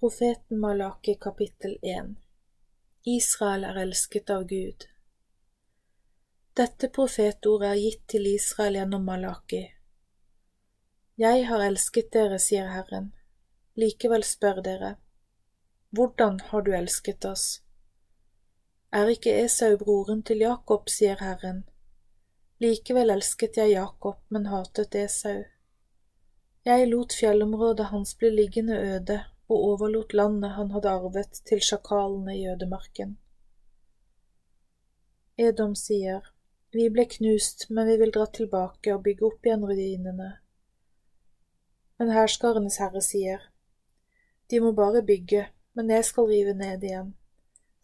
Profeten Malaki kapittel 1 Israel er elsket av Gud. Dette profetordet er gitt til Israel gjennom Malaki. Jeg har elsket dere, sier Herren. Likevel spør dere, hvordan har du elsket oss? Er ikke Esau broren til Jakob, sier Herren. Likevel elsket jeg Jakob, men hatet Esau. Jeg lot fjellområdet hans bli liggende øde og overlot landet han hadde arvet til sjakalene i ødemarken. Edom sier, Vi ble knust, men vi vil dra tilbake og bygge opp igjen ruinene. Men herskarenes herre sier, De må bare bygge, men jeg skal rive ned igjen,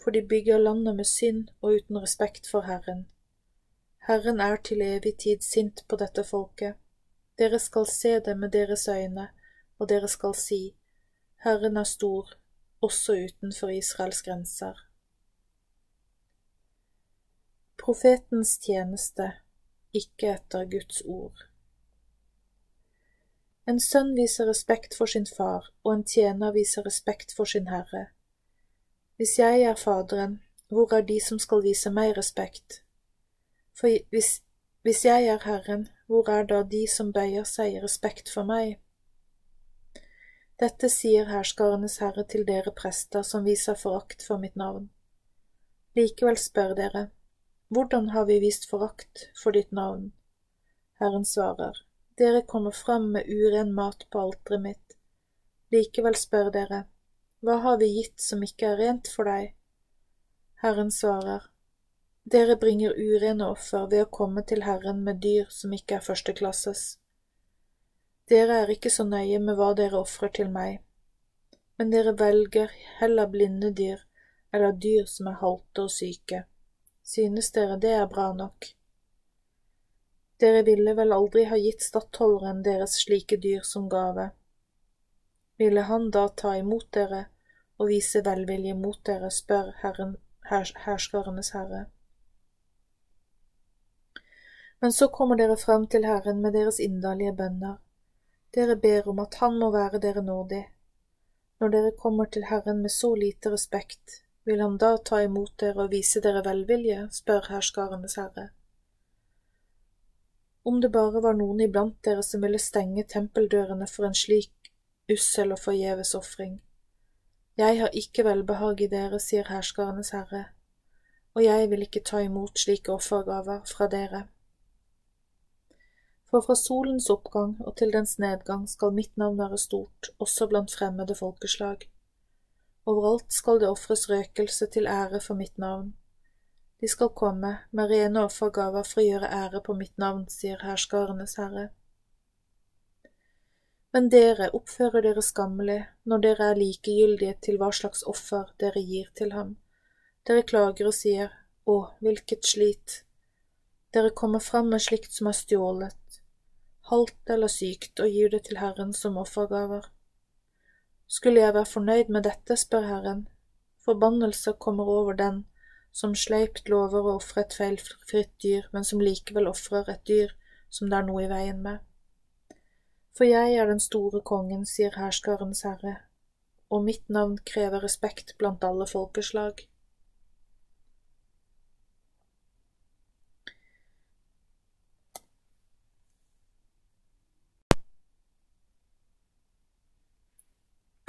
for de bygger landet med synd og uten respekt for Herren. Herren er til evig tid sint på dette folket. Dere skal se det med deres øyne, og dere skal si, Herren er stor, også utenfor Israels grenser. Profetens tjeneste, ikke etter Guds ord. En sønn viser respekt for sin far, og en tjener viser respekt for sin herre. Hvis jeg er Faderen, hvor er de som skal vise meg respekt? For hvis, hvis jeg er Herren, hvor er da de som bøyer seg i respekt for meg? Dette sier herskarenes herre til dere prester som viser forakt for mitt navn. Likevel spør dere, hvordan har vi vist forakt for ditt navn? Herren svarer, dere kommer frem med uren mat på alteret mitt. Likevel spør dere, hva har vi gitt som ikke er rent for deg? Herren svarer, dere bringer urene offer ved å komme til Herren med dyr som ikke er førsteklasses. Dere er ikke så nøye med hva dere ofrer til meg, men dere velger heller blinde dyr eller dyr som er halte og syke. Synes dere det er bra nok? Dere ville vel aldri ha gitt stattholderen deres slike dyr som gave. Ville han da ta imot dere og vise velvilje mot dere, spør Herren, herskarenes herre. Men så kommer dere frem til Herren med deres inderlige bønner dere ber om at Han må være dere nådig. Når dere kommer til Herren med så lite respekt, vil Han da ta imot dere og vise dere velvilje, spør herskarenes herre. Om det bare var noen iblant dere som ville stenge tempeldørene for en slik ussel og forgjeves ofring. Jeg har ikke velbehag i dere, sier herskarenes herre, og jeg vil ikke ta imot slike offergaver fra dere for fra solens oppgang og til dens nedgang skal mitt navn være stort, også blant fremmede folkeslag. Overalt skal det ofres røkelse til ære for mitt navn. De skal komme med rene offergaver for å gjøre ære på mitt navn, sier herskarenes herre. Men dere oppfører dere skammelig når dere er likegyldige til hva slags offer dere gir til ham. Dere klager og sier, Å, hvilket slit! Dere kommer fram med slikt som er stjålet, halvt eller sykt, og gir det til Herren som offergaver. Skulle jeg være fornøyd med dette, spør Herren, forbannelse kommer over den som sleipt lover å ofre et feilfritt dyr, men som likevel ofrer et dyr som det er noe i veien med. For jeg er den store kongen, sier herskarens herre, og mitt navn krever respekt blant alle folkeslag.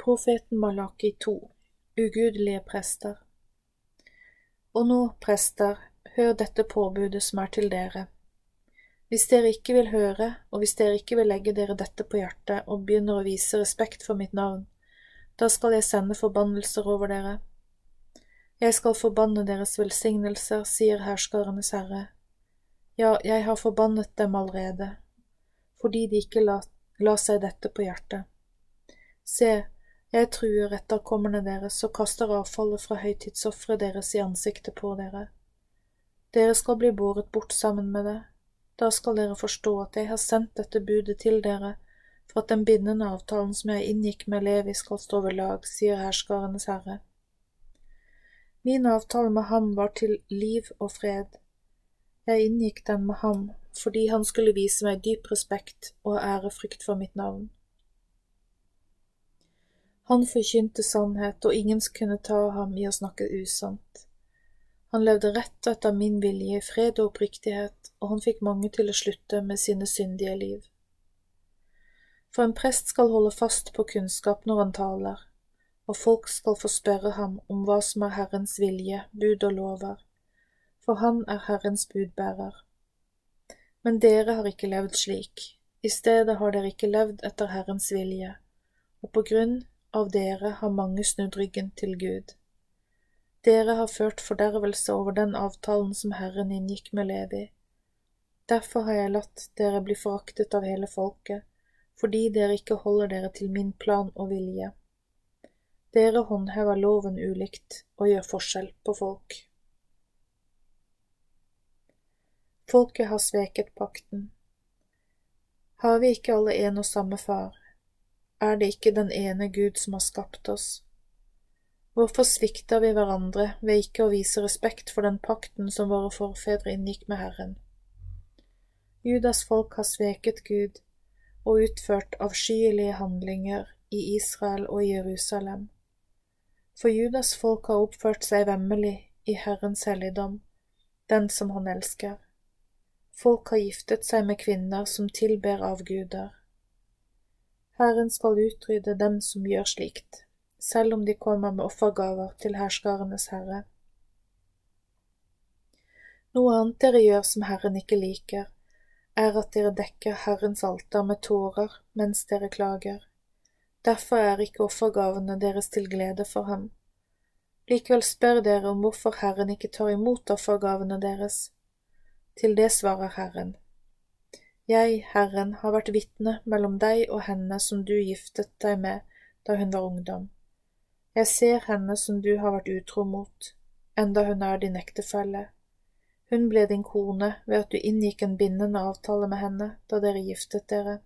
Profeten Malaki 2 Ugudelige prester Og nå, prester, hør dette påbudet som er til dere. Hvis dere ikke vil høre, og hvis dere ikke vil legge dere dette på hjertet og begynner å vise respekt for mitt navn, da skal jeg sende forbannelser over dere. Jeg skal forbanne deres velsignelser, sier herskarenes herre. Ja, jeg har forbannet dem allerede, fordi de ikke la, la seg dette på hjertet. Se, jeg truer etterkommerne deres og kaster avfallet fra høytidsofferet deres i ansiktet på dere. Dere skal bli båret bort sammen med det. Da skal dere forstå at jeg har sendt dette budet til dere for at den bindende avtalen som jeg inngikk med Levi skal stå ved lag, sier herskarenes herre. Min avtale med ham var til liv og fred. Jeg inngikk den med ham fordi han skulle vise meg dyp respekt og ærefrykt for mitt navn. Han forkynte sannhet, og ingen kunne ta ham i å snakke usant. Han levde rett etter min vilje i fred og oppriktighet, og han fikk mange til å slutte med sine syndige liv. For en prest skal holde fast på kunnskap når han taler, og folk skal få spørre ham om hva som er Herrens vilje, bud og lover, for han er Herrens budbærer. Men dere har ikke levd slik, i stedet har dere ikke levd etter Herrens vilje, og på grunn av dere har mange snudd ryggen til Gud. Dere har ført fordervelse over den avtalen som Herren inngikk med Levi. Derfor har jeg latt dere bli foraktet av hele folket, fordi dere ikke holder dere til min plan og vilje. Dere håndhever loven ulikt og gjør forskjell på folk. Folket har sveket pakten. Har vi ikke alle en og samme far? Er det ikke den ene Gud som har skapt oss? Hvorfor svikter vi hverandre ved ikke å vise respekt for den pakten som våre forfedre inngikk med Herren? Judas folk har sveket Gud og utført avskyelige handlinger i Israel og Jerusalem. For Judas folk har oppført seg vemmelig i Herrens helligdom, den som han elsker. Folk har giftet seg med kvinner som tilber avguder. Herren skal utrydde dem som gjør slikt, selv om de kommer med offergaver til herskarenes herre. Noe annet dere gjør som Herren ikke liker, er at dere dekker Herrens alter med tårer mens dere klager. Derfor er ikke offergavene deres til glede for ham. Likevel spør dere om hvorfor Herren ikke tar imot offergavene deres til det svarer Herren. Jeg, Herren, har vært vitne mellom deg og henne som du giftet deg med da hun var ungdom. Jeg ser henne som du har vært utro mot, enda hun er din ektefelle. Hun ble din kone ved at du inngikk en bindende avtale med henne da dere giftet dere.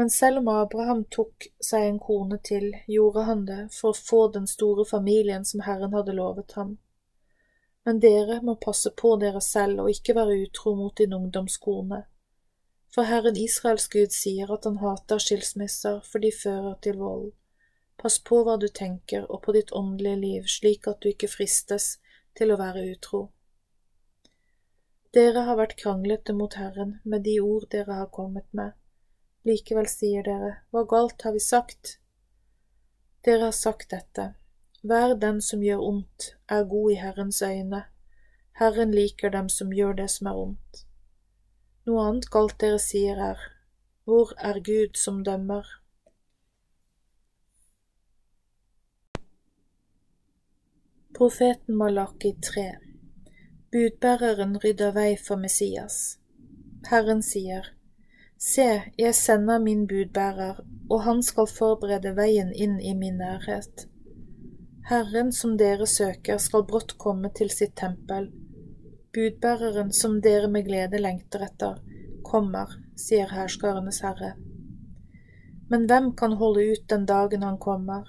Men selv om Abraham tok seg en kone til, gjorde han det for å få den store familien som Herren hadde lovet ham men dere må passe på dere selv og ikke være utro mot din ungdomskone. For Herren Israels Gud sier at han hater skilsmisser, for de fører til vold. Pass på hva du tenker og på ditt åndelige liv, slik at du ikke fristes til å være utro. Dere har vært kranglete mot Herren med de ord dere har kommet med. Likevel sier dere, hva galt har vi sagt? Dere har sagt dette, Vær den som gjør ondt, er god i Herrens øyne. Herren liker dem som gjør det som er ondt. Noe annet galt dere sier er, Hvor er Gud som dømmer? Profeten Malaki 3 Budbæreren rydder vei for Messias. Herren sier, Se, jeg sender min budbærer, og han skal forberede veien inn i min nærhet. Herren som dere søker, skal brått komme til sitt tempel. Budbæreren som dere med glede lengter etter, kommer, sier herskarenes herre. Men hvem kan holde ut den dagen han kommer?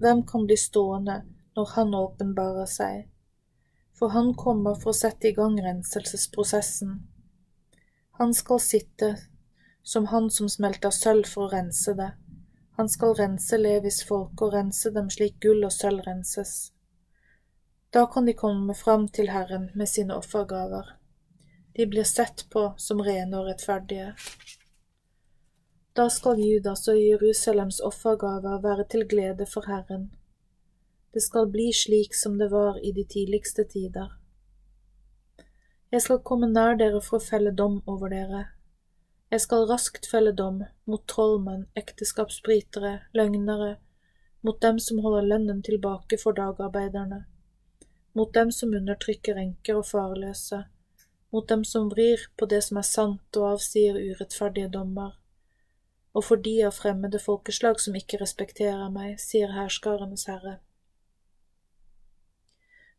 Hvem kan bli stående når han åpenbarer seg? For han kommer for å sette i gang renselsesprosessen. Han skal sitte som han som smelter sølv for å rense det han skal rense Levis folk og rense dem slik gull og sølv renses. Da kan de komme fram til Herren med sine offergaver. De blir sett på som rene og rettferdige. Da skal Judas og Jerusalems offergaver være til glede for Herren. Det skal bli slik som det var i de tidligste tider. Jeg skal komme nær dere for å felle dom over dere jeg skal raskt felle dom mot trollmenn, ekteskapsbrytere, løgnere, mot dem som holder lønnen tilbake for dagarbeiderne, mot dem som undertrykker enker og farløse, mot dem som vrir på det som er sant og avsier urettferdige dommer, og for de av fremmede folkeslag som ikke respekterer meg, sier herskarenes herre.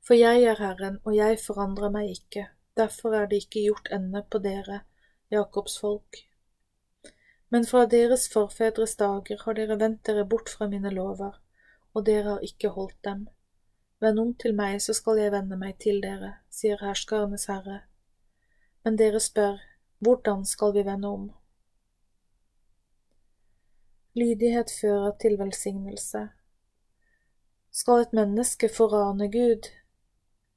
For jeg er Herren, og jeg forandrer meg ikke, derfor er det ikke gjort ende på dere, Jakobs folk. Men fra deres forfedres dager har dere vendt dere bort fra mine lover, og dere har ikke holdt dem. Vend om til meg, så skal jeg vende meg til dere, sier herskernes herre. Men dere spør, hvordan skal vi vende om? Lydighet fører til velsignelse. Skal et menneske få rane Gud?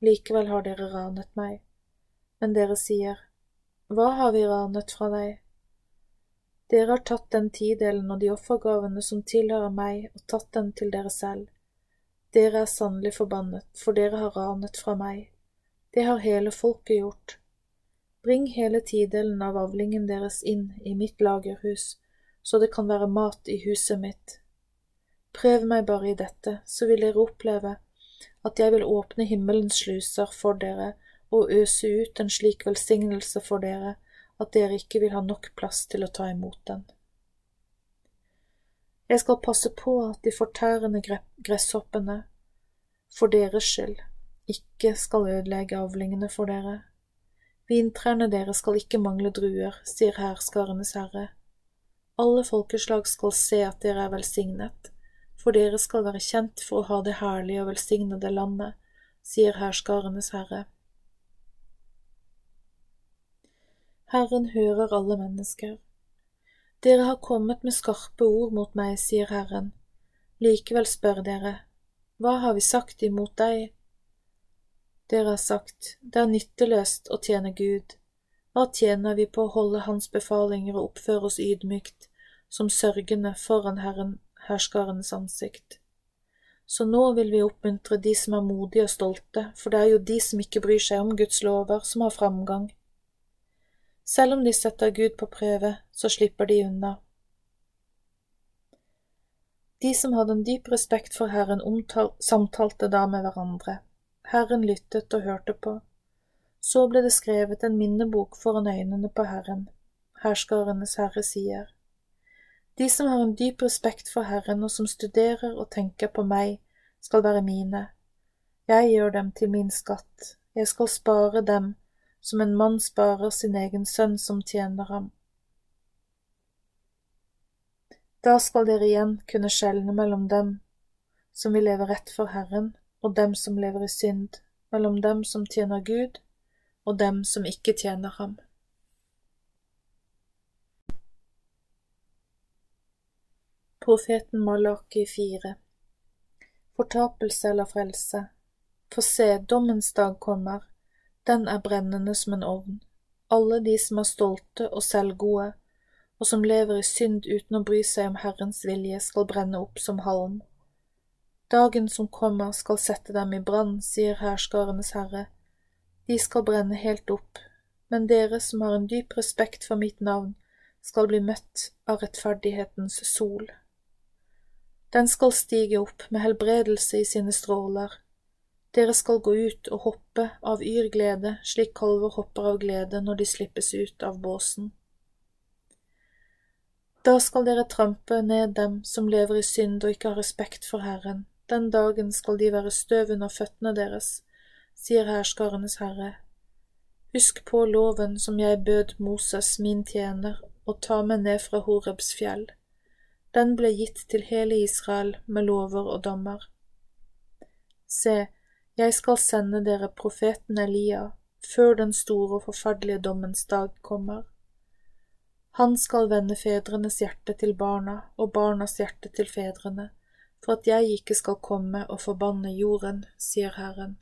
Likevel har dere ranet meg. Men dere sier, Hva har vi ranet fra deg? Dere har tatt den tidelen og de offergavene som tilhører meg, og tatt den til dere selv. Dere er sannelig forbannet, for dere har ranet fra meg. Det har hele folket gjort. Bring hele tidelen av avlingen deres inn i mitt lagerhus, så det kan være mat i huset mitt. Prøv meg bare i dette, så vil dere oppleve at jeg vil åpne himmelens sluser for dere og øse ut en slik velsignelse for dere at dere ikke vil ha nok plass til å ta imot den. Jeg skal passe på at de fortærende gresshoppene, for deres skyld, ikke skal ødelegge avlingene for dere. Vintrærne deres skal ikke mangle druer, sier herskarenes herre. Alle folkeslag skal se at dere er velsignet, for dere skal være kjent for å ha det herlige og velsignede landet, sier herskarenes herre. Herren hører alle mennesker. Dere har kommet med skarpe ord mot meg, sier Herren. Likevel spør dere, hva har vi sagt imot deg? Dere har sagt, det er nytteløst å tjene Gud. Hva tjener vi på å holde Hans befalinger og oppføre oss ydmykt, som sørgende foran Herren herskarens ansikt. Så nå vil vi oppmuntre de som er modige og stolte, for det er jo de som ikke bryr seg om Guds lover, som har framgang. Selv om de setter Gud på prøve, så slipper de unna. De som hadde en dyp respekt for Herren, samtalte da med hverandre. Herren lyttet og hørte på. Så ble det skrevet en minnebok foran øynene på Herren. Herskarenes Herre sier. De som har en dyp respekt for Herren og som studerer og tenker på meg, skal være mine. Jeg gjør dem til min skatt, jeg skal spare dem som en mann sparer sin egen sønn som tjener ham. Da skal dere igjen kunne skjelne mellom dem som vil leve rett for Herren, og dem som lever i synd, mellom dem som tjener Gud, og dem som ikke tjener ham. Profeten Malaki 4 Fortapelse eller frelse For se, dommens dag kommer, den er brennende som en ovn. Alle de som er stolte og selvgode, og som lever i synd uten å bry seg om Herrens vilje, skal brenne opp som halm. Dagen som kommer skal sette dem i brann, sier herskarenes herre. De skal brenne helt opp, men dere som har en dyp respekt for mitt navn, skal bli møtt av rettferdighetens sol. Den skal stige opp med helbredelse i sine stråler. Dere skal gå ut og hoppe av yr glede, slik kalver hopper av glede når de slippes ut av båsen. Da skal dere trampe ned dem som lever i synd og ikke har respekt for Herren. Den dagen skal de være støv under føttene deres, sier herskarenes Herre. Husk på loven som jeg bød Moses, min tjener, å ta med ned fra Horebs fjell. Den ble gitt til hele Israel med lover og dommer. Se, jeg skal sende dere profeten Elia før den store og forferdelige dommens dag kommer. Han skal vende fedrenes hjerte til barna og barnas hjerte til fedrene, for at jeg ikke skal komme og forbanne jorden, sier Herren.